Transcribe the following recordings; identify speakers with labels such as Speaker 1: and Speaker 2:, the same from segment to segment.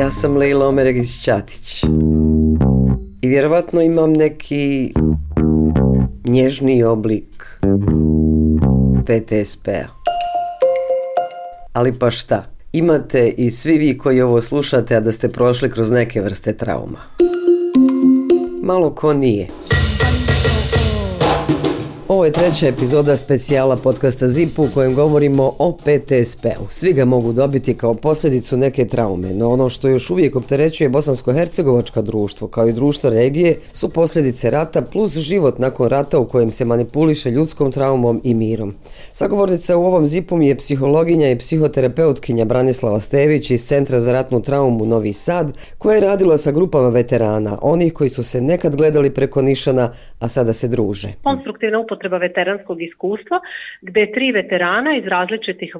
Speaker 1: Ja sam Leila Omeregić Ćatić. I vjerovatno imam neki nježni oblik PTSP-a. Ali pa šta? Imate i svi vi koji ovo slušate, a da ste prošli kroz neke vrste trauma. Malo ko nije. Je treća epizoda specijala podcasta ZIP u kojem govorimo o PTSP-u. Svi ga mogu dobiti kao posljedicu neke traume, no ono što još uvijek opterećuje bosansko-hercegovačka društvo kao i društvo regije su posljedice rata plus život nakon rata u kojem se manipuliše ljudskom traumom i mirom. Sagovornica u ovom ZIP-u mi je psihologinja i psihoterapeutkinja Branislava Stević iz Centra za ratnu traumu Novi Sad, koja je radila sa grupama veterana, onih koji su se nekad gledali preko nišana, a sada se druže.
Speaker 2: Konstruktivna upotreba veteranskog iskustva gde tri veterana iz različitih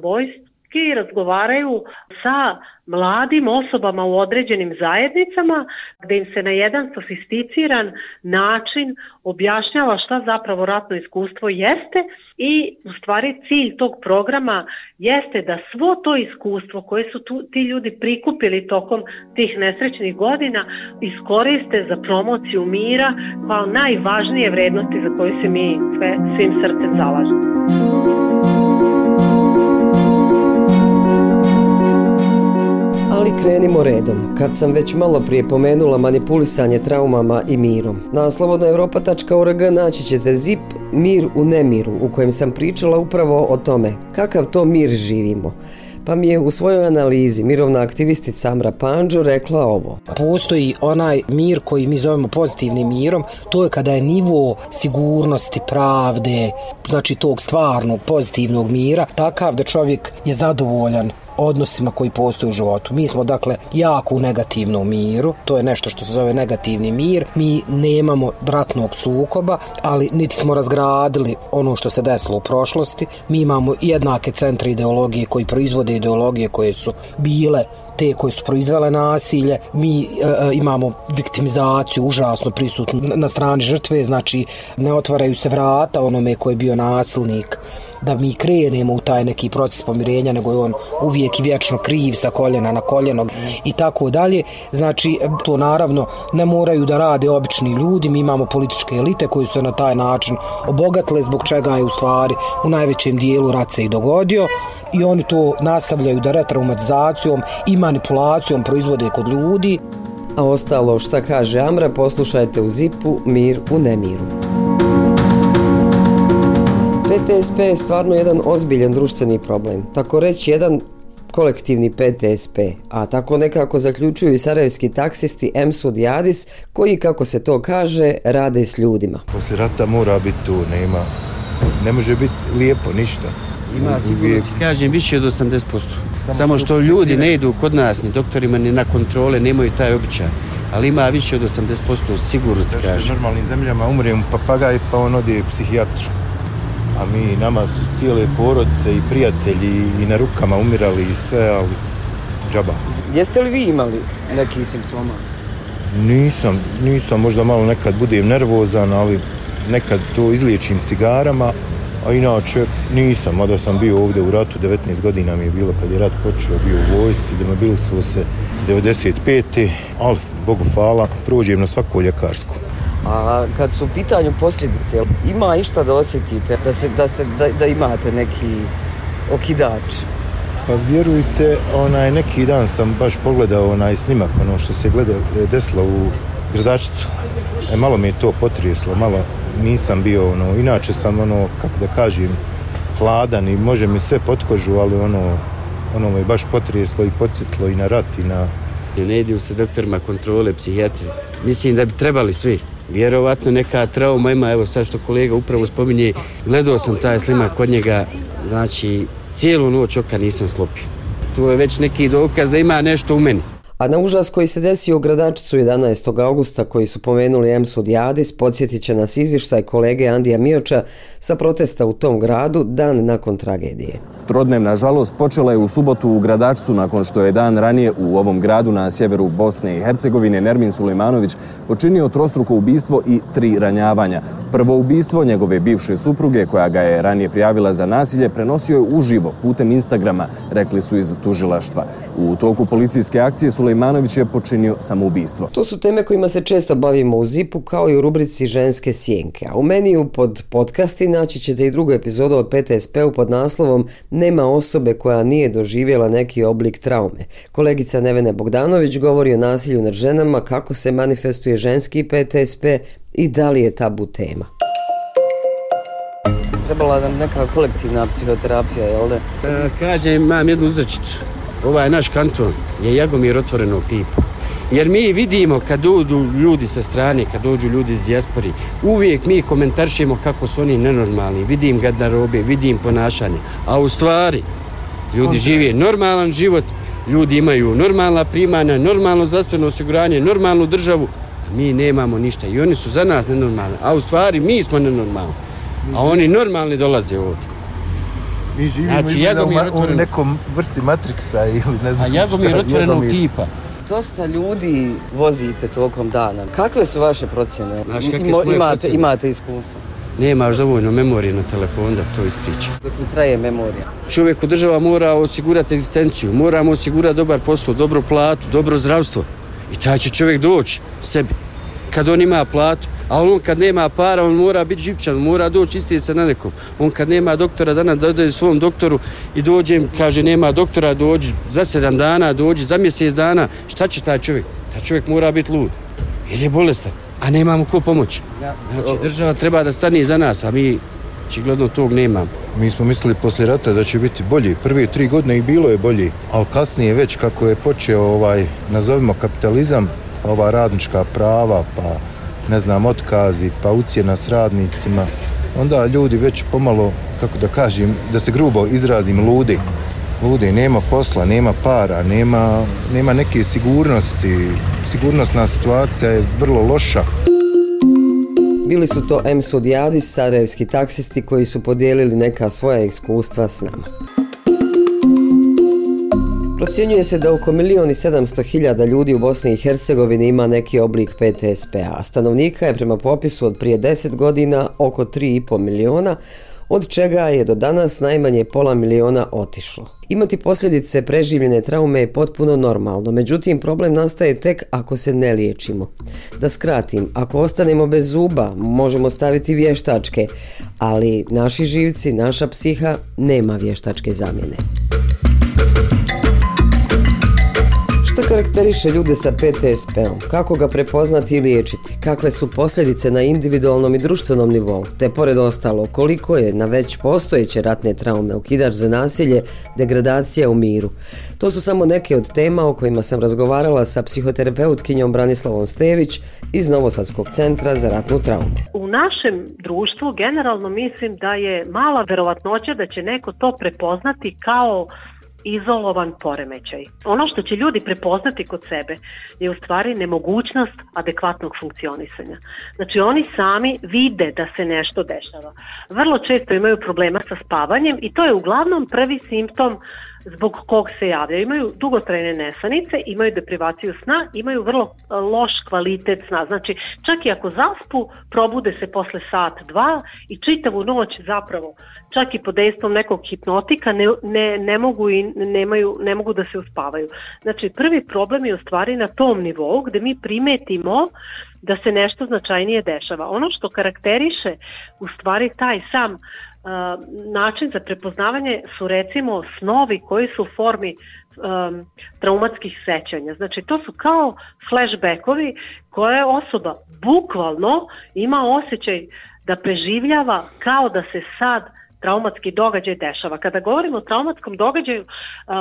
Speaker 2: vojski razgovaraju sa mladim osobama u određenim zajednicama gde im se na jedan sofisticiran način objašnjava šta zapravo ratno iskustvo jeste i u stvari cilj tog programa jeste da svo to iskustvo koje su tu, ti ljudi prikupili tokom tih nesrećnih godina iskoriste za promociju mira kao najvažnije vrednosti za koje se mi sve, svim srcem zalažemo.
Speaker 1: Ali krenimo redom. Kad sam već malo prije pomenula manipulisanje traumama i mirom. Na slobodnoevropa.org naći ćete zip Mir u nemiru u kojem sam pričala upravo o tome kakav to mir živimo. Pa mi je u svojoj analizi mirovna aktivistica Amra Panđo rekla ovo.
Speaker 3: Postoji onaj mir koji mi zovemo pozitivnim mirom, to je kada je nivo sigurnosti, pravde, znači tog stvarnog pozitivnog mira, takav da čovjek je zadovoljan odnosima koji postoje u životu. Mi smo dakle jako u negativnom miru, to je nešto što se zove negativni mir. Mi nemamo ratnog sukoba, ali niti smo razgradili ono što se desilo u prošlosti. Mi imamo jednake centre ideologije koji proizvode ideologije koje su bile te koje su proizvele nasilje, mi e, e imamo viktimizaciju užasno prisutnu na strani žrtve, znači ne otvaraju se vrata onome ko je bio nasilnik da mi krenemo u taj neki proces pomirenja, nego je on uvijek i vječno kriv sa koljena na koljeno i tako dalje. Znači, to naravno ne moraju da rade obični ljudi, mi imamo političke elite koji su na taj način obogatile, zbog čega je u stvari u najvećem dijelu rat se i dogodio i oni to nastavljaju da retraumatizacijom i manipulacijom proizvode kod ljudi.
Speaker 1: A ostalo šta kaže Amra poslušajte u Zipu Mir u nemiru. PTSP je stvarno jedan ozbiljan društveni problem. Tako reći jedan kolektivni PTSP, a tako nekako zaključuju i sarajevski taksisti Emsud i Adis, koji, kako se to kaže, rade s ljudima.
Speaker 4: Poslije rata mora biti tu, nema, ne može biti lijepo, ništa.
Speaker 5: Ima sigurno, ti kažem, više od 80%. Samo, Samo što ljudi ne idu kod nas, ni doktorima, ni na kontrole, nemaju taj običaj. Ali ima više od 80% sigurno ti kažem.
Speaker 4: Normalnim zemljama umre papagaj, pa on ode psihijatru a mi nama su cijele porodice i prijatelji i na rukama umirali i sve, ali džaba.
Speaker 1: Jeste li vi imali neki simptoma?
Speaker 4: Nisam, nisam, možda malo nekad budem nervozan, ali nekad to izliječim cigarama, a inače nisam, mada sam bio ovdje u ratu, 19 godina mi je bilo kad je rat počeo, bio u vojsci, me bilo se 95. Ali, Bogu hvala, prođem na svaku ljekarsku.
Speaker 1: A kad su u pitanju posljedice, ima išta da osjetite, da, se, da, se, da, da imate neki okidač?
Speaker 4: Pa vjerujte, onaj neki dan sam baš pogledao onaj snimak, ono što se gleda, desilo u gradačicu. E, malo mi je to potreslo, malo nisam bio, ono, inače sam, ono, kako da kažem, hladan i može mi sve potkožu, ali ono, ono me baš potreslo i podsjetlo i na rat i na...
Speaker 5: Ne idu se doktorima kontrole, psihijatri. Mislim da bi trebali svi vjerovatno neka trauma ima, evo sad što kolega upravo spominje, gledao sam taj slimak kod njega, znači cijelu noć oka nisam slopio. To je već neki dokaz da ima nešto u meni.
Speaker 1: A na užas koji se desio u Gradačicu 11. augusta koji su pomenuli Emsud Jadis, podsjetit će nas izvištaj kolege Andija Mioča sa protesta u tom gradu dan nakon tragedije.
Speaker 6: Trodnem, nažalost, počela je u subotu u Gradačcu nakon što je dan ranije u ovom gradu na sjeveru Bosne i Hercegovine Nermin Sulimanović počinio trostruko ubistvo i tri ranjavanja. Prvo ubistvo njegove bivše supruge, koja ga je ranije prijavila za nasilje, prenosio je uživo putem Instagrama, rekli su iz tužilaštva. U toku policijske akcije Sulejmanović je počinio samoubistvo.
Speaker 1: To su teme kojima se često bavimo u Zipu kao i u rubrici Ženske sjenke. A u meniju pod podcasti naći ćete i drugu epizodu o PTSP-u pod naslovom Nema osobe koja nije doživjela neki oblik traume. Kolegica Nevene Bogdanović govori o nasilju nad ženama, kako se manifestuje ženski PTSP i da li je tabu tema. Trebala nam neka kolektivna psihoterapija, jel da?
Speaker 5: E, kažem, imam jednu uzrečicu. Ovaj naš kanton je Jagomir otvorenog tipa. Jer mi vidimo kad dođu ljudi sa strane, kad dođu ljudi iz dijaspori, uvijek mi komentaršimo kako su oni nenormalni, vidim gadnarobe, vidim ponašanje. A u stvari, ljudi žive normalan život, ljudi imaju normalna primanja, normalno zdravstveno osiguranje, normalnu državu, mi nemamo ništa. I oni su za nas nenormalni, a u stvari mi smo nenormalni. A oni normalni dolaze ovdje.
Speaker 4: Mi živimo
Speaker 5: Znači,
Speaker 4: u,
Speaker 5: Jagomir
Speaker 4: u nekom vrsti Matrixa ili ne
Speaker 5: A
Speaker 4: znam
Speaker 5: Jagomir
Speaker 4: šta,
Speaker 5: otvorenog
Speaker 4: Jagomir.
Speaker 5: tipa.
Speaker 1: Dosta ljudi vozite tokom dana. Kakve su vaše procjene?
Speaker 5: Znaš, kakve moje
Speaker 1: imate,
Speaker 5: procjene?
Speaker 1: imate iskustvo.
Speaker 5: Nemaš dovoljno memorije na telefon da to ispriča.
Speaker 1: Dok mu traje memorija.
Speaker 5: Čovjeku država mora osigurati egzistenciju, mora mu osigurati dobar posao, dobru platu, dobro zdravstvo. I taj će čovjek doći sebi. Kad on ima platu, a on kad nema para, on mora biti živčan, mora doći istiti se na nekom. On kad nema doktora, danas dodaje svom doktoru i dođe, kaže nema doktora, dođi za sedam dana, dođi za mjesec dana. Šta će taj čovjek? Taj čovjek mora biti lud. Jer je bolestan, a nema mu ko pomoći. Znači, država treba da stane iza nas, a mi očigledno tog nemamo.
Speaker 4: Mi smo mislili poslije rata da će biti bolji. Prve tri godine i bilo je bolji, ali kasnije već kako je počeo ovaj, nazovimo kapitalizam, pa ova radnička prava, pa ne znam, otkazi, pa ucijena s radnicima, onda ljudi već pomalo, kako da kažem, da se grubo izrazim, ludi. Ludi, nema posla, nema para, nema, nema neke sigurnosti. Sigurnosna situacija je vrlo loša.
Speaker 1: Bili su to M. Sudijadis, sarajevski taksisti koji su podijelili neka svoja iskustva s nama. Procjenjuje se da oko milion i sedamsto hiljada ljudi u Bosni i Hercegovini ima neki oblik PTSP-a, stanovnika je prema popisu od prije 10 godina oko 3,5 miliona, od čega je do danas najmanje pola miliona otišlo. Imati posljedice preživljene traume je potpuno normalno, međutim problem nastaje tek ako se ne liječimo. Da skratim, ako ostanemo bez zuba, možemo staviti vještačke, ali naši živci, naša psiha nema vještačke zamjene. Što karakteriše ljude sa PTSP-om? Kako ga prepoznati i liječiti? Kakve su posljedice na individualnom i društvenom nivou? Te pored ostalo, koliko je na već postojeće ratne traume, ukidač za nasilje, degradacija u miru? To su samo neke od tema o kojima sam razgovarala sa psihoterapeutkinjom Branislavom Stević iz Novosadskog centra za ratnu traumu.
Speaker 2: U našem društvu generalno mislim da je mala verovatnoća da će neko to prepoznati kao izolovan poremećaj. Ono što će ljudi prepoznati kod sebe je u stvari nemogućnost adekvatnog funkcionisanja. Znači oni sami vide da se nešto dešava. Vrlo često imaju problema sa spavanjem i to je uglavnom prvi simptom zbog kog se javljaju. Imaju dugotrajne nesanice, imaju deprivaciju sna, imaju vrlo e, loš kvalitet sna. Znači, čak i ako zaspu, probude se posle sat, dva i čitavu noć zapravo, čak i pod dejstvom nekog hipnotika, ne, ne, ne, mogu i nemaju, ne mogu da se uspavaju. Znači, prvi problem je u stvari na tom nivou gde mi primetimo da se nešto značajnije dešava. Ono što karakteriše u stvari taj sam Uh, način za prepoznavanje su recimo snovi koji su u formi um, traumatskih sećanja. Znači to su kao flashbackovi koje osoba bukvalno ima osjećaj da preživljava kao da se sad traumatski događaj dešava. Kada govorimo o traumatskom događaju,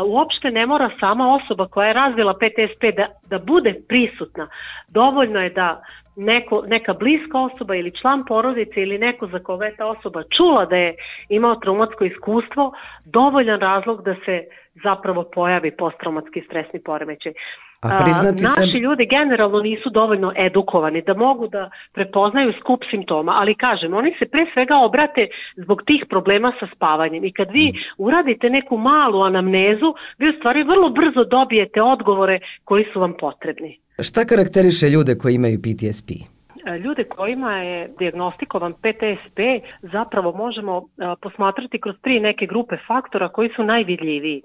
Speaker 2: uopšte ne mora sama osoba koja je razvila PTSP da, da bude prisutna. Dovoljno je da neko, neka bliska osoba ili član porodice ili neko za koga je ta osoba čula da je imao traumatsko iskustvo, dovoljan razlog da se zapravo pojavi posttraumatski stresni poremećaj.
Speaker 1: A priznati
Speaker 2: Naši
Speaker 1: sebi-
Speaker 2: ljudi generalno nisu dovoljno edukovani da mogu da prepoznaju skup simptoma, ali kažem, oni se pre svega obrate zbog tih problema sa spavanjem i kad vi uradite neku malu anamnezu, vi u stvari vrlo brzo dobijete odgovore koji su vam potrebni.
Speaker 1: Šta karakteriše ljude koji imaju PTSP?
Speaker 2: Ljude kojima je diagnostikovan PTSP zapravo možemo posmatrati kroz tri neke grupe faktora koji su najvidljiviji.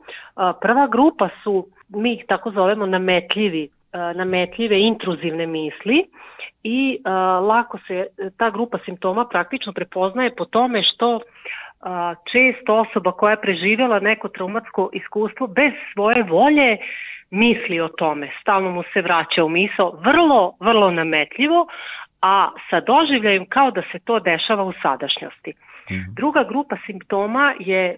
Speaker 2: Prva grupa su, mi ih tako zovemo nametljivi nametljive intruzivne misli i lako se ta grupa simptoma praktično prepoznaje po tome što često osoba koja je preživjela neko traumatsko iskustvo bez svoje volje misli o tome, stalno mu se vraća u misao, vrlo, vrlo nametljivo, a sa doživljajem kao da se to dešava u sadašnjosti. Mhm. Druga grupa simptoma je e,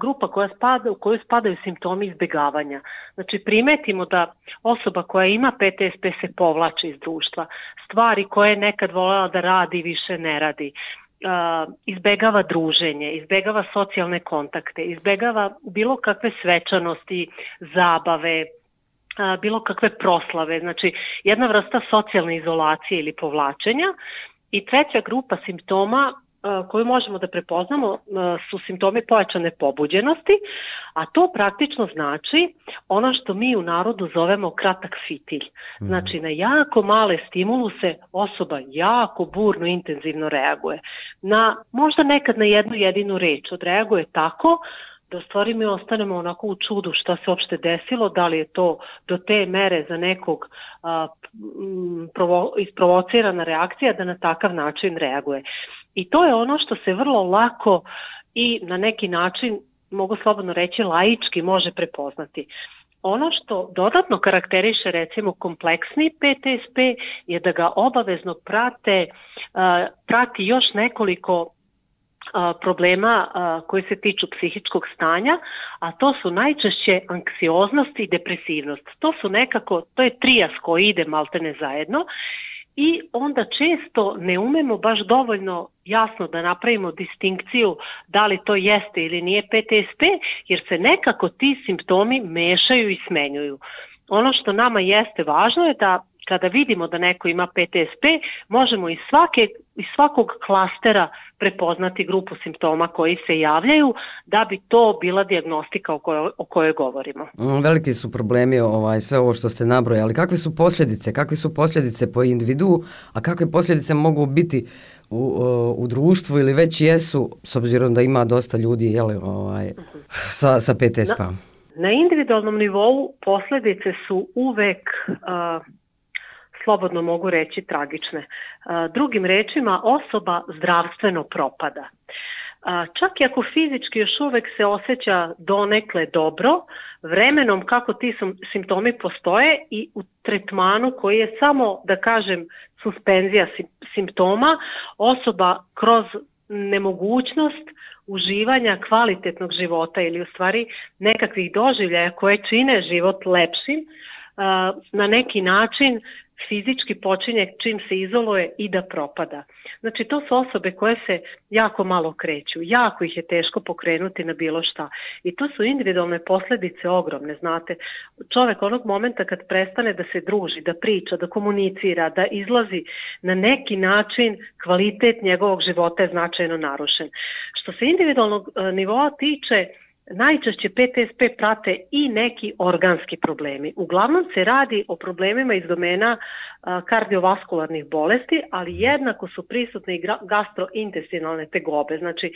Speaker 2: grupa koja spada, u kojoj spadaju simptomi izbegavanja. Znači primetimo da osoba koja ima PTSP se povlači iz društva. Stvari koje je nekad volela da radi više ne radi. Uh, izbegava druženje, izbegava socijalne kontakte, izbegava bilo kakve svečanosti, zabave, bilo kakve proslave, znači jedna vrsta socijalne izolacije ili povlačenja. I treća grupa simptoma koju možemo da prepoznamo su simptomi pojačane pobuđenosti, a to praktično znači ono što mi u narodu zovemo kratak fitilj. Mhm. Znači na jako male stimuluse osoba jako burno, intenzivno reaguje. Na, možda nekad na jednu jedinu reč odreaguje tako da stvari mi ostanemo onako u čudu šta se uopšte desilo, da li je to do te mere za nekog a, provo, isprovocirana reakcija da na takav način reaguje. I to je ono što se vrlo lako i na neki način, mogu slobodno reći, laički može prepoznati. Ono što dodatno karakteriše recimo kompleksni PTSP je da ga obavezno prate, prati još nekoliko problema koji se tiču psihičkog stanja, a to su najčešće anksioznost i depresivnost. To su nekako, to je trijas koji ide maltene zajedno i onda često ne umemo baš dovoljno jasno da napravimo distinkciju da li to jeste ili nije PTSP, jer se nekako ti simptomi mešaju i smenjuju. Ono što nama jeste važno je da kada vidimo da neko ima PTSP, možemo iz, svake, iz svakog klastera prepoznati grupu simptoma koji se javljaju da bi to bila dijagnostika o kojoj, o kojoj govorimo.
Speaker 1: Mm, veliki su problemi ovaj, sve ovo što ste nabrojali. Kakve su posljedice? Kakve su posljedice po individu, a kakve posljedice mogu biti u, u društvu ili već jesu, s obzirom da ima dosta ljudi jeli, ovaj, sa, sa PTSP-om?
Speaker 2: Na, individualnom nivou posljedice su uvek uh, slobodno mogu reći tragične. E, drugim rečima, osoba zdravstveno propada. E, čak i ako fizički još uvek se osjeća donekle dobro, vremenom kako ti simptomi postoje i u tretmanu koji je samo, da kažem, suspenzija simptoma, osoba kroz nemogućnost uživanja kvalitetnog života ili u stvari nekakvih doživljaja koje čine život lepšim, na neki način fizički počinje čim se izoluje i da propada. Znači to su osobe koje se jako malo kreću, jako ih je teško pokrenuti na bilo šta i to su individualne posljedice ogromne, znate. Čovek onog momenta kad prestane da se druži, da priča, da komunicira, da izlazi na neki način kvalitet njegovog života je značajno narušen. Što se individualnog e, nivoa tiče, Najčešće PTSP prate i neki organski problemi. Uglavnom se radi o problemima iz domena kardiovaskularnih bolesti, ali jednako su prisutne i gastrointestinalne tegobe. Znači,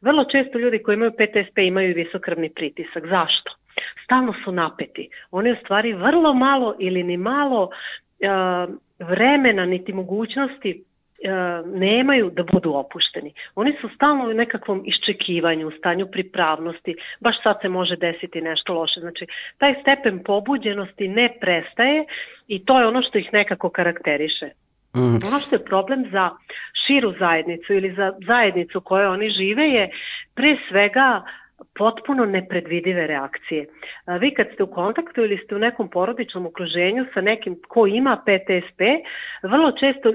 Speaker 2: vrlo često ljudi koji imaju PTSP imaju visokrvni pritisak. Zašto? Stalno su napeti. Oni u stvari vrlo malo ili ni malo vremena niti mogućnosti nemaju da budu opušteni. Oni su stalno u nekakvom iščekivanju, u stanju pripravnosti, baš sad se može desiti nešto loše. Znači, taj stepen pobuđenosti ne prestaje i to je ono što ih nekako karakteriše. Mm. Ono što je problem za širu zajednicu ili za zajednicu koje oni žive je pre svega potpuno nepredvidive reakcije. Vi kad ste u kontaktu ili ste u nekom porodičnom okruženju sa nekim ko ima PTSP, vrlo često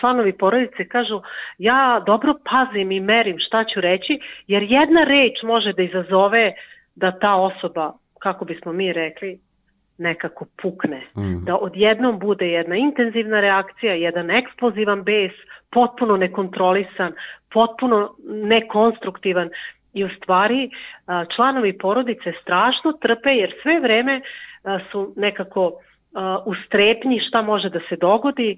Speaker 2: članovi porodice kažu ja dobro pazim i merim šta ću reći, jer jedna reč može da izazove da ta osoba, kako bismo mi rekli, nekako pukne. Mm. Da odjednom bude jedna intenzivna reakcija, jedan eksplozivan bes, potpuno nekontrolisan, potpuno nekonstruktivan i u stvari članovi porodice strašno trpe jer sve vreme su nekako u strepnji šta može da se dogodi,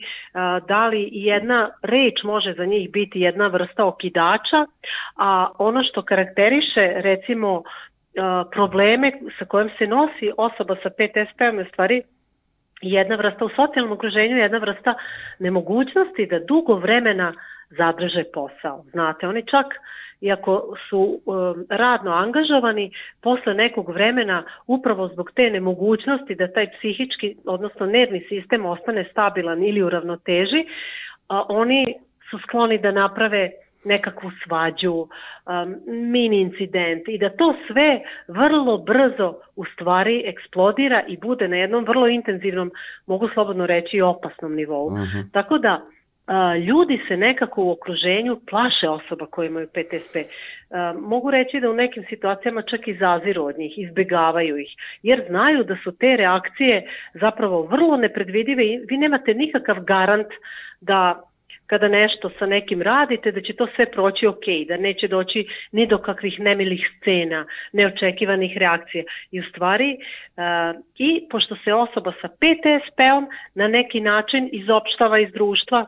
Speaker 2: da li jedna reč može za njih biti jedna vrsta okidača, a ono što karakteriše recimo probleme sa kojim se nosi osoba sa PTSP-om je stvari jedna vrsta u socijalnom okruženju, jedna vrsta nemogućnosti da dugo vremena zadrže posao. Znate, oni čak iako su um, radno angažovani, posle nekog vremena upravo zbog te nemogućnosti da taj psihički, odnosno nervni sistem ostane stabilan ili u ravnoteži, a, oni su skloni da naprave nekakvu svađu, um, mini incident i da to sve vrlo brzo u stvari eksplodira i bude na jednom vrlo intenzivnom, mogu slobodno reći, opasnom nivou. Uh mhm. -huh. Tako da a, ljudi se nekako u okruženju plaše osoba koje imaju PTSP. A, mogu reći da u nekim situacijama čak i zaziru od njih, izbegavaju ih, jer znaju da su te reakcije zapravo vrlo nepredvidive i vi nemate nikakav garant da kada nešto sa nekim radite, da će to sve proći ok, da neće doći ni do kakvih nemilih scena, neočekivanih reakcija. I u stvari, uh, i pošto se osoba sa PTSP-om na neki način izopštava iz društva,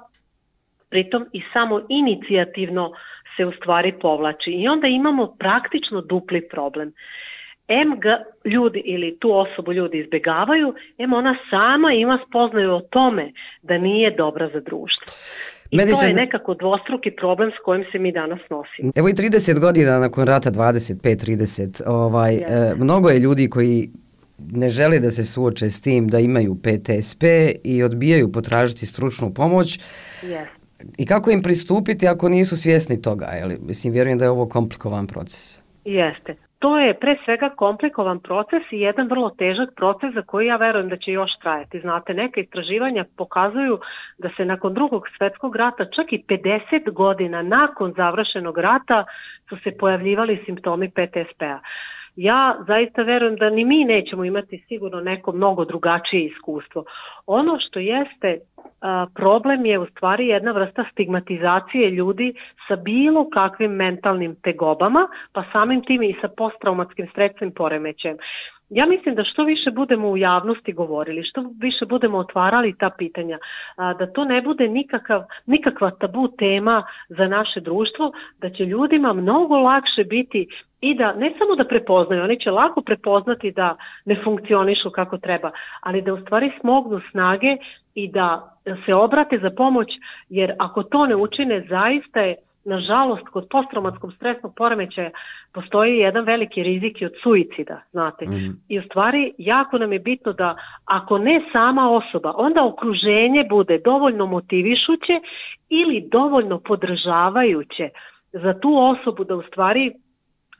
Speaker 2: pritom i samo inicijativno se u stvari povlači. I onda imamo praktično dupli problem. M ga ljudi ili tu osobu ljudi izbegavaju, M ona sama ima spoznaju o tome da nije dobra za društvo. I Meni to se... je nekako dvostruki problem s kojim se mi danas nosimo.
Speaker 1: Evo i 30 godina nakon rata, 25-30, ovaj, yes. e, mnogo je ljudi koji ne žele da se suoče s tim da imaju PTSP i odbijaju potražiti stručnu pomoć. Yes. I kako im pristupiti ako nisu svjesni toga? Jel? Mislim, vjerujem da je ovo komplikovan proces.
Speaker 2: Jeste. To je pre svega komplikovan proces i jedan vrlo težak proces za koji ja verujem da će još trajati. Znate, neke istraživanja pokazuju da se nakon drugog svetskog rata, čak i 50 godina nakon završenog rata, su se pojavljivali simptomi PTSP-a ja zaista verujem da ni mi nećemo imati sigurno neko mnogo drugačije iskustvo. Ono što jeste problem je u stvari jedna vrsta stigmatizacije ljudi sa bilo kakvim mentalnim tegobama, pa samim tim i sa posttraumatskim stresnim poremećajem. Ja mislim da što više budemo u javnosti govorili, što više budemo otvarali ta pitanja, da to ne bude nikakav, nikakva tabu tema za naše društvo, da će ljudima mnogo lakše biti i da ne samo da prepoznaju, oni će lako prepoznati da ne funkcionišu kako treba, ali da u stvari smognu snage i da se obrate za pomoć, jer ako to ne učine, zaista je nažalost, kod posttraumatskog stresnog poremećaja postoji jedan veliki rizik od suicida, znate. Mm. I u stvari jako nam je bitno da ako ne sama osoba, onda okruženje bude dovoljno motivišuće ili dovoljno podržavajuće za tu osobu da u stvari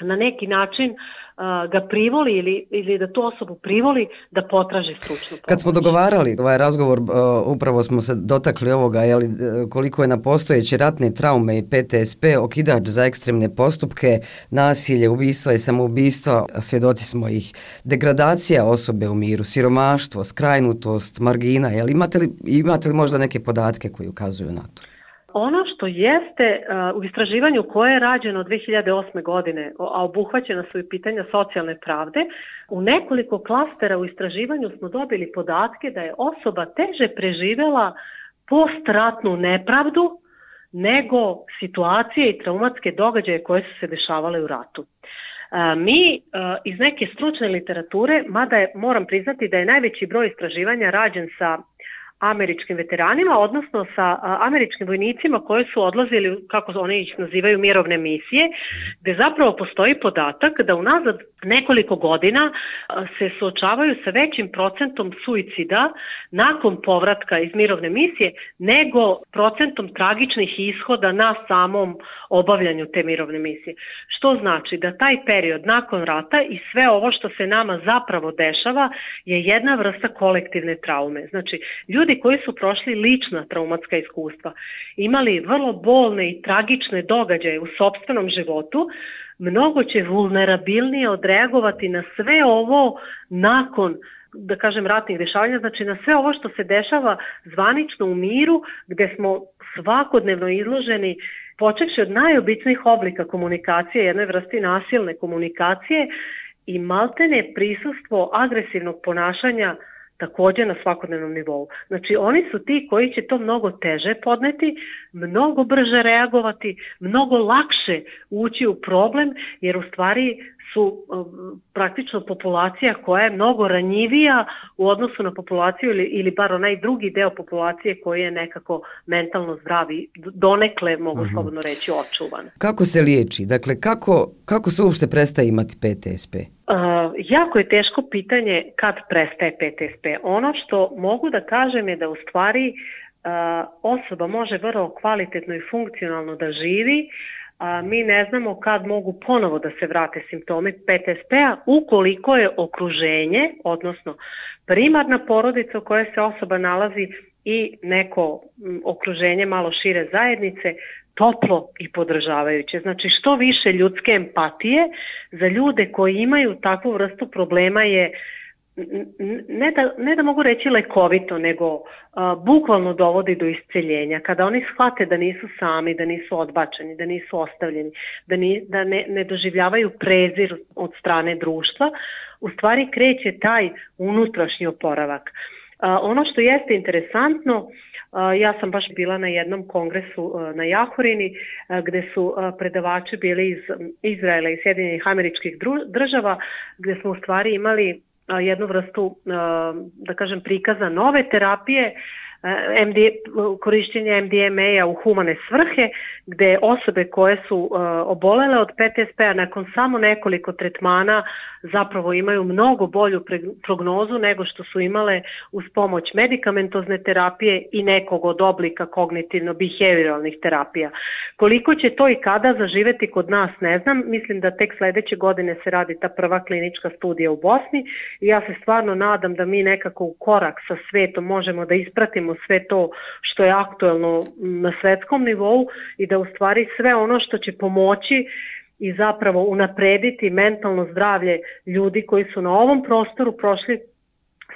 Speaker 2: na neki način uh, ga privoli ili, ili da tu osobu privoli da potraži stručnu pomoć.
Speaker 1: Kad smo dogovarali ovaj razgovor, uh, upravo smo se dotakli ovoga, jeli, koliko je na postojeće ratne traume i PTSP okidač za ekstremne postupke, nasilje, ubistva i samoubistva, svjedoci smo ih, degradacija osobe u miru, siromaštvo, skrajnutost, margina, jel, imate, li, imate li možda neke podatke koji ukazuju na to?
Speaker 2: Ono što jeste uh, u istraživanju koje je rađeno 2008. godine, a obuhvaćena su i pitanja socijalne pravde, u nekoliko klastera u istraživanju smo dobili podatke da je osoba teže preživela postratnu nepravdu nego situacije i traumatske događaje koje su se dešavale u ratu. Uh, mi uh, iz neke stručne literature, mada je, moram priznati da je najveći broj istraživanja rađen sa američkim veteranima, odnosno sa američkim vojnicima koji su odlazili, kako oni ih nazivaju, mirovne misije, gde zapravo postoji podatak da unazad nekoliko godina se suočavaju sa većim procentom suicida nakon povratka iz mirovne misije nego procentom tragičnih ishoda na samom obavljanju te mirovne misije. Što znači da taj period nakon rata i sve ovo što se nama zapravo dešava je jedna vrsta kolektivne traume. Znači, ljudi koji su prošli lična traumatska iskustva, imali vrlo bolne i tragične događaje u sobstvenom životu, mnogo će vulnerabilnije odreagovati na sve ovo nakon da kažem ratnih dešavanja, znači na sve ovo što se dešava zvanično u miru gde smo svakodnevno izloženi počekši od najobičnijih oblika komunikacije, jedne vrsti nasilne komunikacije i maltene prisustvo agresivnog ponašanja takođe na svakodnevnom nivou. Znači oni su ti koji će to mnogo teže podneti, mnogo brže reagovati, mnogo lakše ući u problem, jer u stvari su um, praktično populacija koja je mnogo ranjivija u odnosu na populaciju ili, ili bar onaj drugi deo populacije koji je nekako mentalno zdravi, donekle mogu uh mhm. -huh. slobodno reći očuvan.
Speaker 1: Kako se liječi? Dakle, kako, kako se uopšte prestaje imati PTSP?
Speaker 2: Uh, jako je teško pitanje kad prestaje PTSP. Ono što mogu da kažem je da u stvari uh, osoba može vrlo kvalitetno i funkcionalno da živi uh, a, mi ne znamo kad mogu ponovo da se vrate simptomi PTSP-a ukoliko je okruženje, odnosno primarna porodica u kojoj se osoba nalazi i neko okruženje malo šire zajednice toplo i podržavajuće. Znači što više ljudske empatije za ljude koji imaju takvu vrstu problema je ne da, ne da mogu reći lekovito, nego a, bukvalno dovodi do isceljenja. Kada oni shvate da nisu sami, da nisu odbačeni, da nisu ostavljeni, da, ni, da ne, ne doživljavaju prezir od strane društva, u stvari kreće taj unutrašnji oporavak. A, ono što jeste interesantno, Ja sam baš bila na jednom kongresu na Jahorini gde su predavači bili iz Izraela i Sjedinjenih američkih država gde smo u stvari imali jednu vrstu, da kažem, prikaza nove terapije MD, korišćenje MDMA-a u humane svrhe, gde osobe koje su uh, obolele od PTSP-a nakon samo nekoliko tretmana zapravo imaju mnogo bolju prognozu nego što su imale uz pomoć medikamentozne terapije i nekog od oblika kognitivno-behavioralnih terapija. Koliko će to i kada zaživeti kod nas ne znam, mislim da tek sledeće godine se radi ta prva klinička studija u Bosni i ja se stvarno nadam da mi nekako u korak sa svetom možemo da ispratimo sve to što je aktuelno na svetskom nivou i da u stvari sve ono što će pomoći i zapravo unaprediti mentalno zdravlje ljudi koji su na ovom prostoru prošli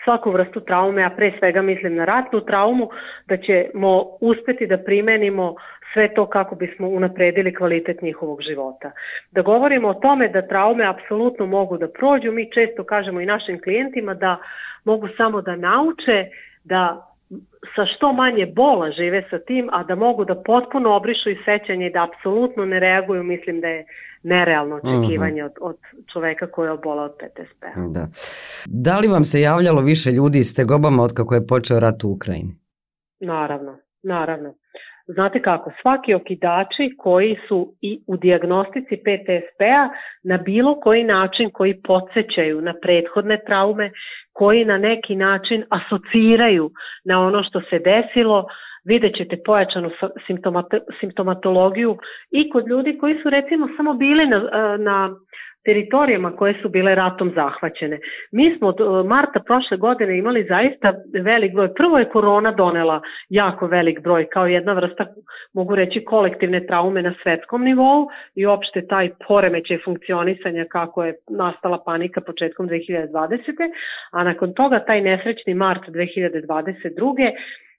Speaker 2: svaku vrstu traume, a pre svega mislim na ratnu traumu, da ćemo uspeti da primenimo sve to kako bismo unapredili kvalitet njihovog života. Da govorimo o tome da traume apsolutno mogu da prođu, mi često kažemo i našim klijentima da mogu samo da nauče da sa što manje bola žive sa tim, a da mogu da potpuno obrišu i sećanje i da apsolutno ne reaguju, mislim da je nerealno mhm. očekivanje od, od čoveka koji je obola od PTSP.
Speaker 1: Da. da li vam se javljalo više ljudi s tegobama od kako je počeo rat u Ukrajini?
Speaker 2: Naravno, naravno. Znate kako, svaki okidači koji su i u diagnostici PTSP-a na bilo koji način koji podsjećaju na prethodne traume, koji na neki način asociraju na ono što se desilo, vidjet ćete pojačanu simptomatologiju i kod ljudi koji su recimo samo bili na, na teritorijama koje su bile ratom zahvaćene. Mi smo od e, marta prošle godine imali zaista velik broj. Prvo je korona donela jako velik broj kao jedna vrsta, mogu reći, kolektivne traume na svetskom nivou i opšte taj poremećaj funkcionisanja kako je nastala panika početkom 2020. A nakon toga taj nesrećni mart 2022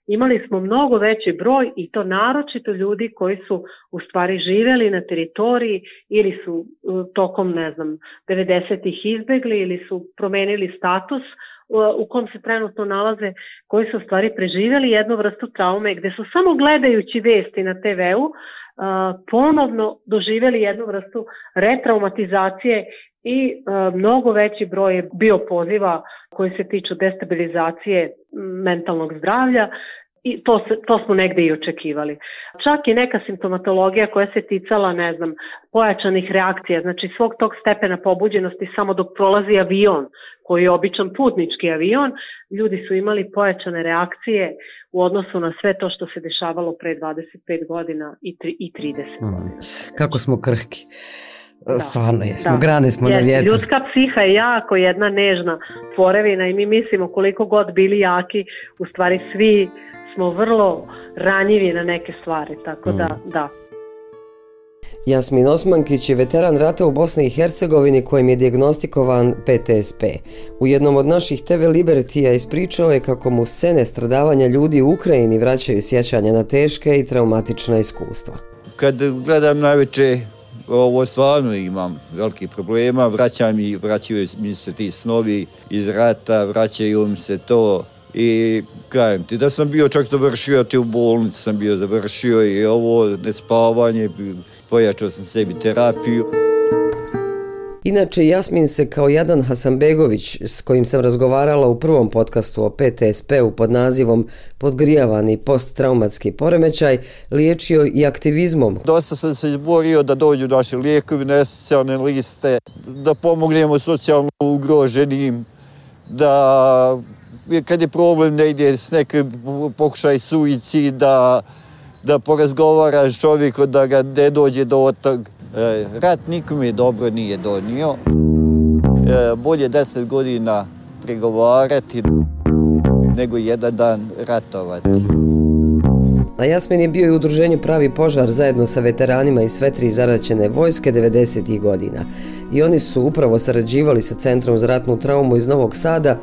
Speaker 2: imali smo mnogo veći broj i to naročito ljudi koji su u stvari živeli na teritoriji ili su uh, tokom, ne znam, 90-ih izbegli ili su promenili status uh, u kom se trenutno nalaze, koji su u stvari preživeli jednu vrstu traume gde su samo gledajući vesti na TV-u uh, ponovno doživeli jednu vrstu retraumatizacije i mnogo veći broj je bio poziva koji se tiču destabilizacije mentalnog zdravlja i to, se, to smo negde i očekivali. Čak i neka simptomatologija koja se ticala, ne znam, pojačanih reakcija, znači svog tog stepena pobuđenosti samo dok prolazi avion, koji je običan putnički avion, ljudi su imali pojačane reakcije u odnosu na sve to što se dešavalo pre 25 godina i, tri, i 30 mm. godina.
Speaker 1: Kako smo krhki. Da. Stvarno jesmo, da. grane smo Jeste. na vjetru.
Speaker 2: Ljudska psiha je jako jedna nežna tvorevina i mi mislimo koliko god bili jaki, u stvari svi smo vrlo ranjivi na neke stvari, tako da, mm. da.
Speaker 1: Jasmin Osmankić je veteran rata u Bosni i Hercegovini kojim je diagnostikovan PTSP. U jednom od naših TV Libertija ispričao je kako mu scene stradavanja ljudi u Ukrajini vraćaju sjećanja na teške i traumatična iskustva.
Speaker 7: Kad gledam najveće ovo stvarno imam veliki problema, vraćam i vraćaju mi se ti snovi iz rata, vraćaju mi se to i kajem ti da sam bio čak završio, ti u bolnici sam bio završio i ovo nespavanje, pojačao sam sebi terapiju.
Speaker 1: Inače, Jasmin se kao Jadan Hasanbegović, s kojim sam razgovarala u prvom podcastu o PTSP-u pod nazivom Podgrijavani posttraumatski poremećaj, liječio i aktivizmom.
Speaker 7: Dosta sam se izborio da dođu naše lijekovi na socijalne liste, da pomognemo socijalno ugroženim, da kad je problem ide s nekim pokušaj suicida, da porazgovaraš čovjeku da ga ne dođe do E, rat nikome dobro nije donio. E, bolje deset godina pregovarati nego jedan dan ratovati.
Speaker 1: Na Jasmin je bio i udruženje Pravi požar zajedno sa veteranima iz sve tri zaraćene vojske 90. godina. I oni su upravo sarađivali sa Centrom za ratnu traumu iz Novog Sada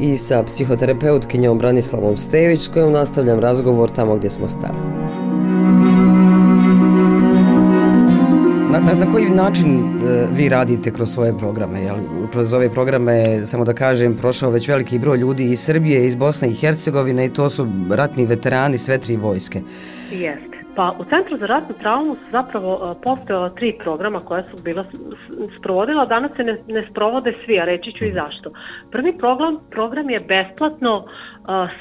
Speaker 1: i sa psihoterapeutkinjom Branislavom Stević s kojom nastavljam razgovor tamo gdje smo stali. Na, na, na koji način e, vi radite kroz svoje programe? Jel, kroz ove programe, samo da kažem, prošao već veliki broj ljudi iz Srbije, iz Bosne i Hercegovine i to su ratni veterani sve tri vojske.
Speaker 2: Jeste. Pa u Centru za ratnu traumu su zapravo uh, postojala tri programa koja su bila sprovodila, danas se ne, ne sprovode svi, a reći ću i zašto. Prvi program, program je besplatno uh,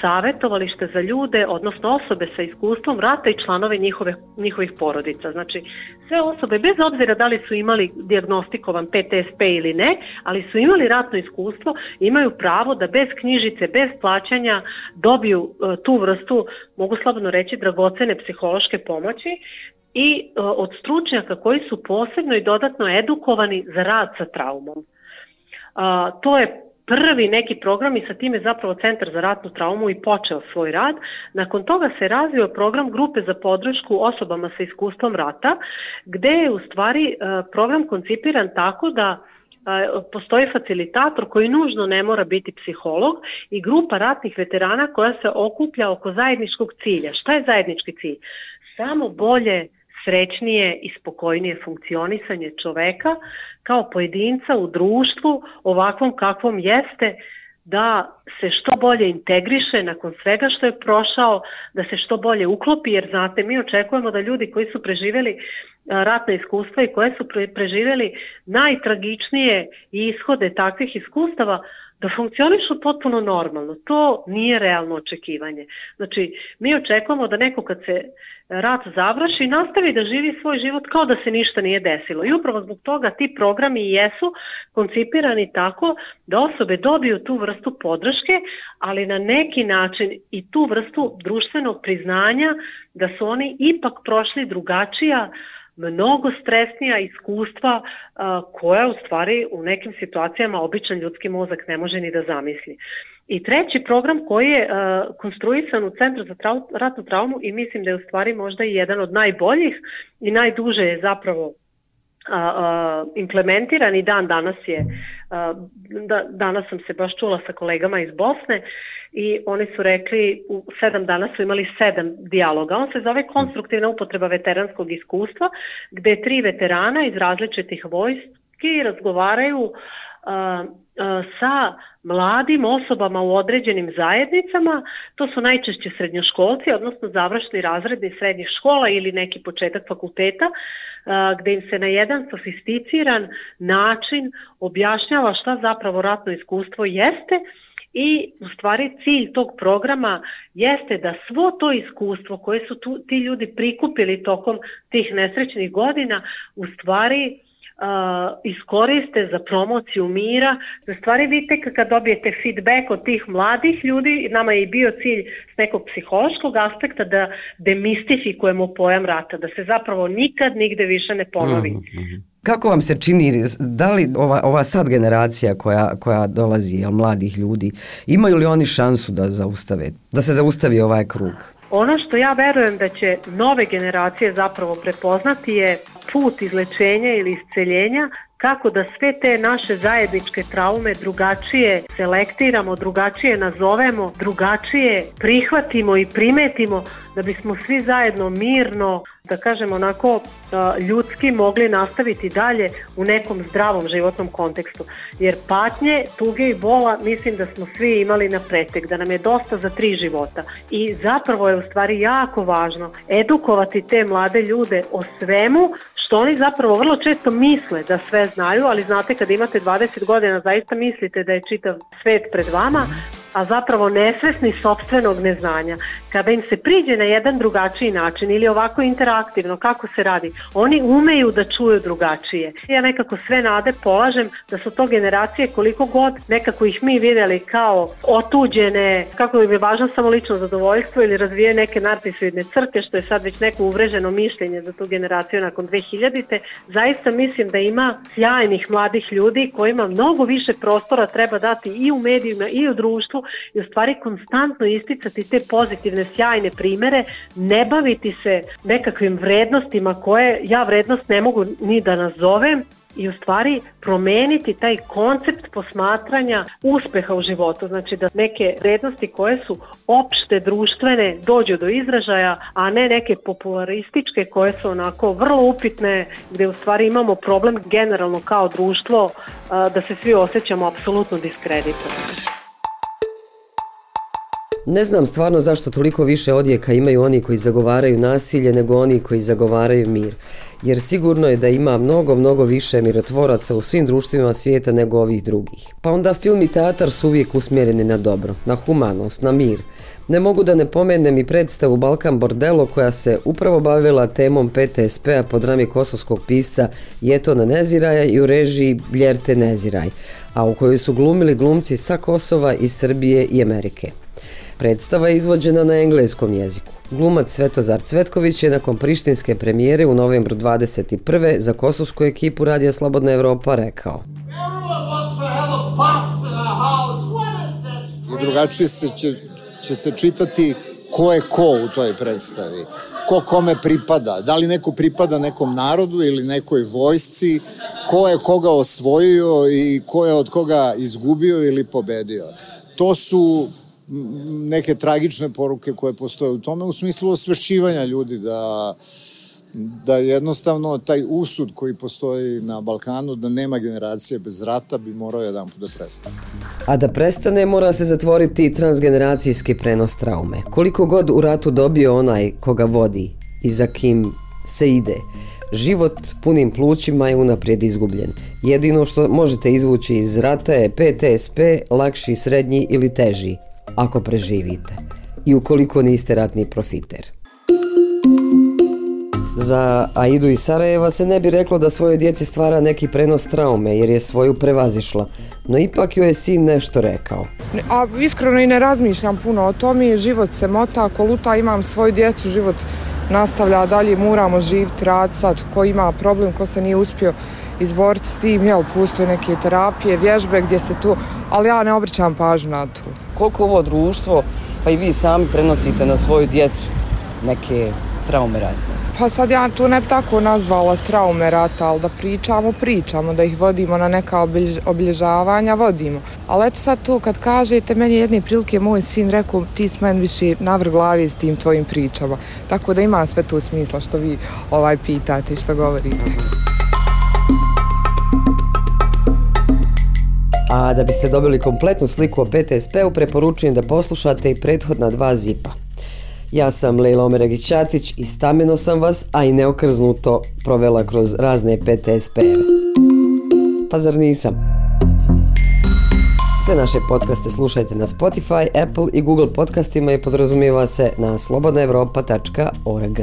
Speaker 2: savetovalište za ljude, odnosno osobe sa iskustvom rata i članove njihove, njihovih porodica. Znači, sve osobe, bez obzira da li su imali diagnostikovan PTSP ili ne, ali su imali ratno iskustvo, imaju pravo da bez knjižice, bez plaćanja dobiju uh, tu vrstu, mogu slobodno reći, dragocene psihološke pomoći i uh, od stručnjaka koji su posebno i dodatno edukovani za rad sa traumom. Uh, to je prvi neki program i sa time zapravo Centar za ratnu traumu i počeo svoj rad. Nakon toga se razvio program grupe za podršku osobama sa iskustvom rata, gde je u stvari uh, program koncipiran tako da postoji facilitator koji nužno ne mora biti psiholog i grupa ratnih veterana koja se okuplja oko zajedničkog cilja. Šta je zajednički cilj? Samo bolje, srećnije i spokojnije funkcionisanje čoveka kao pojedinca u društvu ovakvom kakvom jeste da se što bolje integriše nakon svega što je prošao, da se što bolje uklopi, jer znate, mi očekujemo da ljudi koji su preživeli ratna iskustva i koje su preživeli najtragičnije ishode takvih iskustava, da funkcionišu potpuno normalno. To nije realno očekivanje. Znači, mi očekujemo da neko kad se rat završi nastavi da živi svoj život kao da se ništa nije desilo. I upravo zbog toga ti programi jesu koncipirani tako da osobe dobiju tu vrstu podrške, ali na neki način i tu vrstu društvenog priznanja da su oni ipak prošli drugačija uh, mnogo stresnija iskustva koja u stvari u nekim situacijama običan ljudski mozak ne može ni da zamisli. I treći program koji je konstruisan u Centru za trau, ratnu traumu i mislim da je u stvari možda i jedan od najboljih i najduže je zapravo implementiran i dan danas je a, da, danas sam se baš čula sa kolegama iz Bosne i oni su rekli u sedam dana su imali sedam dijaloga. On se zove konstruktivna upotreba veteranskog iskustva gde tri veterana iz različitih vojski razgovaraju a, sa mladim osobama u određenim zajednicama, to su najčešće srednjoškolci, odnosno završni razredni srednjih škola ili neki početak fakulteta, gde im se na jedan sofisticiran način objašnjava šta zapravo ratno iskustvo jeste i u stvari cilj tog programa jeste da svo to iskustvo koje su tu, ti ljudi prikupili tokom tih nesrećnih godina u stvari uh, iskoriste za promociju mira. Da stvari vidite kad dobijete feedback od tih mladih ljudi, nama je i bio cilj s nekog psihološkog aspekta da demistifikujemo pojam rata, da se zapravo nikad nigde više ne ponovi. Mm -hmm.
Speaker 1: Kako vam se čini, da li ova, ova sad generacija koja, koja dolazi, jel, mladih ljudi, imaju li oni šansu da zaustave, da se zaustavi ovaj krug?
Speaker 2: Ono što ja verujem da će nove generacije zapravo prepoznati je put izlečenja ili isceljenja kako da sve te naše zajedničke traume drugačije selektiramo, drugačije nazovemo, drugačije prihvatimo i primetimo da bismo svi zajedno mirno, da kažem onako ljudski mogli nastaviti dalje u nekom zdravom životnom kontekstu. Jer patnje, tuge i bola mislim da smo svi imali na pretek, da nam je dosta za tri života. I zapravo je u stvari jako važno edukovati te mlade ljude o svemu što oni zapravo vrlo često misle da sve znaju, ali znate kad imate 20 godina zaista mislite da je čitav svet pred vama, a zapravo nesvesni sobstvenog neznanja. Kada im se priđe na jedan drugačiji način ili ovako interaktivno, kako se radi, oni umeju da čuju drugačije. Ja nekako sve nade polažem da su to generacije koliko god nekako ih mi videli kao otuđene, kako im je važno samo lično zadovoljstvo ili razvije neke narcisoidne crke, što je sad već neko uvreženo mišljenje za tu generaciju nakon 2000-te. Zaista mislim da ima sjajnih mladih ljudi kojima mnogo više prostora treba dati i u medijima i u društvu i u stvari konstantno isticati te pozitivne, sjajne primere, ne baviti se nekakvim vrednostima koje ja vrednost ne mogu ni da nazovem, i u stvari promeniti taj koncept posmatranja uspeha u životu. Znači da neke vrednosti koje su opšte društvene dođu do izražaja, a ne neke popularističke koje su onako vrlo upitne gde u stvari imamo problem generalno kao društvo da se svi osjećamo apsolutno diskreditovani.
Speaker 1: Ne znam stvarno zašto toliko više odjeka imaju oni koji zagovaraju nasilje nego oni koji zagovaraju mir. Jer sigurno je da ima mnogo, mnogo više mirotvoraca u svim društvima svijeta nego ovih drugih. Pa onda film i teatar su uvijek usmjereni na dobro, na humanost, na mir. Ne mogu da ne pomenem i predstavu Balkan Bordelo koja se upravo bavila temom PTSP-a po drami kosovskog pisca Jetona Neziraja i u režiji Bljerte Neziraj, a u kojoj su glumili glumci sa Kosova, iz Srbije i Amerike. Predstava je izvođena na engleskom jeziku. Glumac Svetozar Cvetković je nakon prištinske premijere u novembru 21. za kosovsku ekipu Radija Slobodna Evropa rekao
Speaker 8: drugačije se će, će se čitati ko je ko u toj predstavi ko kome pripada, da li neko pripada nekom narodu ili nekoj vojsci, ko je koga osvojio i ko je od koga izgubio ili pobedio. To su neke tragične poruke koje postoje u tome u smislu osvešćivanja ljudi da da jednostavno taj usud koji postoji na Balkanu da nema generacije bez rata bi morao jedan put da prestane.
Speaker 1: A da prestane mora se zatvoriti transgeneracijski prenos traume. Koliko god u ratu dobio onaj koga vodi i za kim se ide, život punim plućima je unaprijed izgubljen. Jedino što možete izvući iz rata je PTSP, lakši, srednji ili teži ako preživite i ukoliko niste ratni profiter. Za Aidu i Sarajeva se ne bi reklo da svojoj djeci stvara neki prenos traume jer je svoju prevazišla, no ipak joj je sin nešto rekao.
Speaker 9: A iskreno i ne razmišljam puno o tome, život se mota, koluta, imam svoju djecu, život nastavlja dalje, moramo živjeti, rad sad, ko ima problem, ko se nije uspio izboriti s tim, jel, pustoje neke terapije, vježbe gdje se tu, ali ja ne obričam pažnju na to.
Speaker 1: Koliko ovo društvo, pa i vi sami prenosite na svoju djecu neke traume ratne?
Speaker 9: Pa sad ja to ne bi tako nazvala traume rata, ali da pričamo, pričamo, da ih vodimo na neka obilježavanja, vodimo. Ali eto sad to kad kažete, meni jedne prilike moj sin rekao ti s meni više navrh glavi s tim tvojim pričama. Tako da ima sve to smisla što vi ovaj pitate i što govorite.
Speaker 1: A da biste dobili kompletnu sliku o PTSP-u, preporučujem da poslušate i prethodna dva zipa. Ja sam Lejla Omeragić-Ćatić i stameno sam vas, a i neokrznuto provela kroz razne PTSP-eve. Pa zar nisam? Sve naše podcaste slušajte na Spotify, Apple i Google podcastima i podrazumijeva se na slobodnaevropa.org.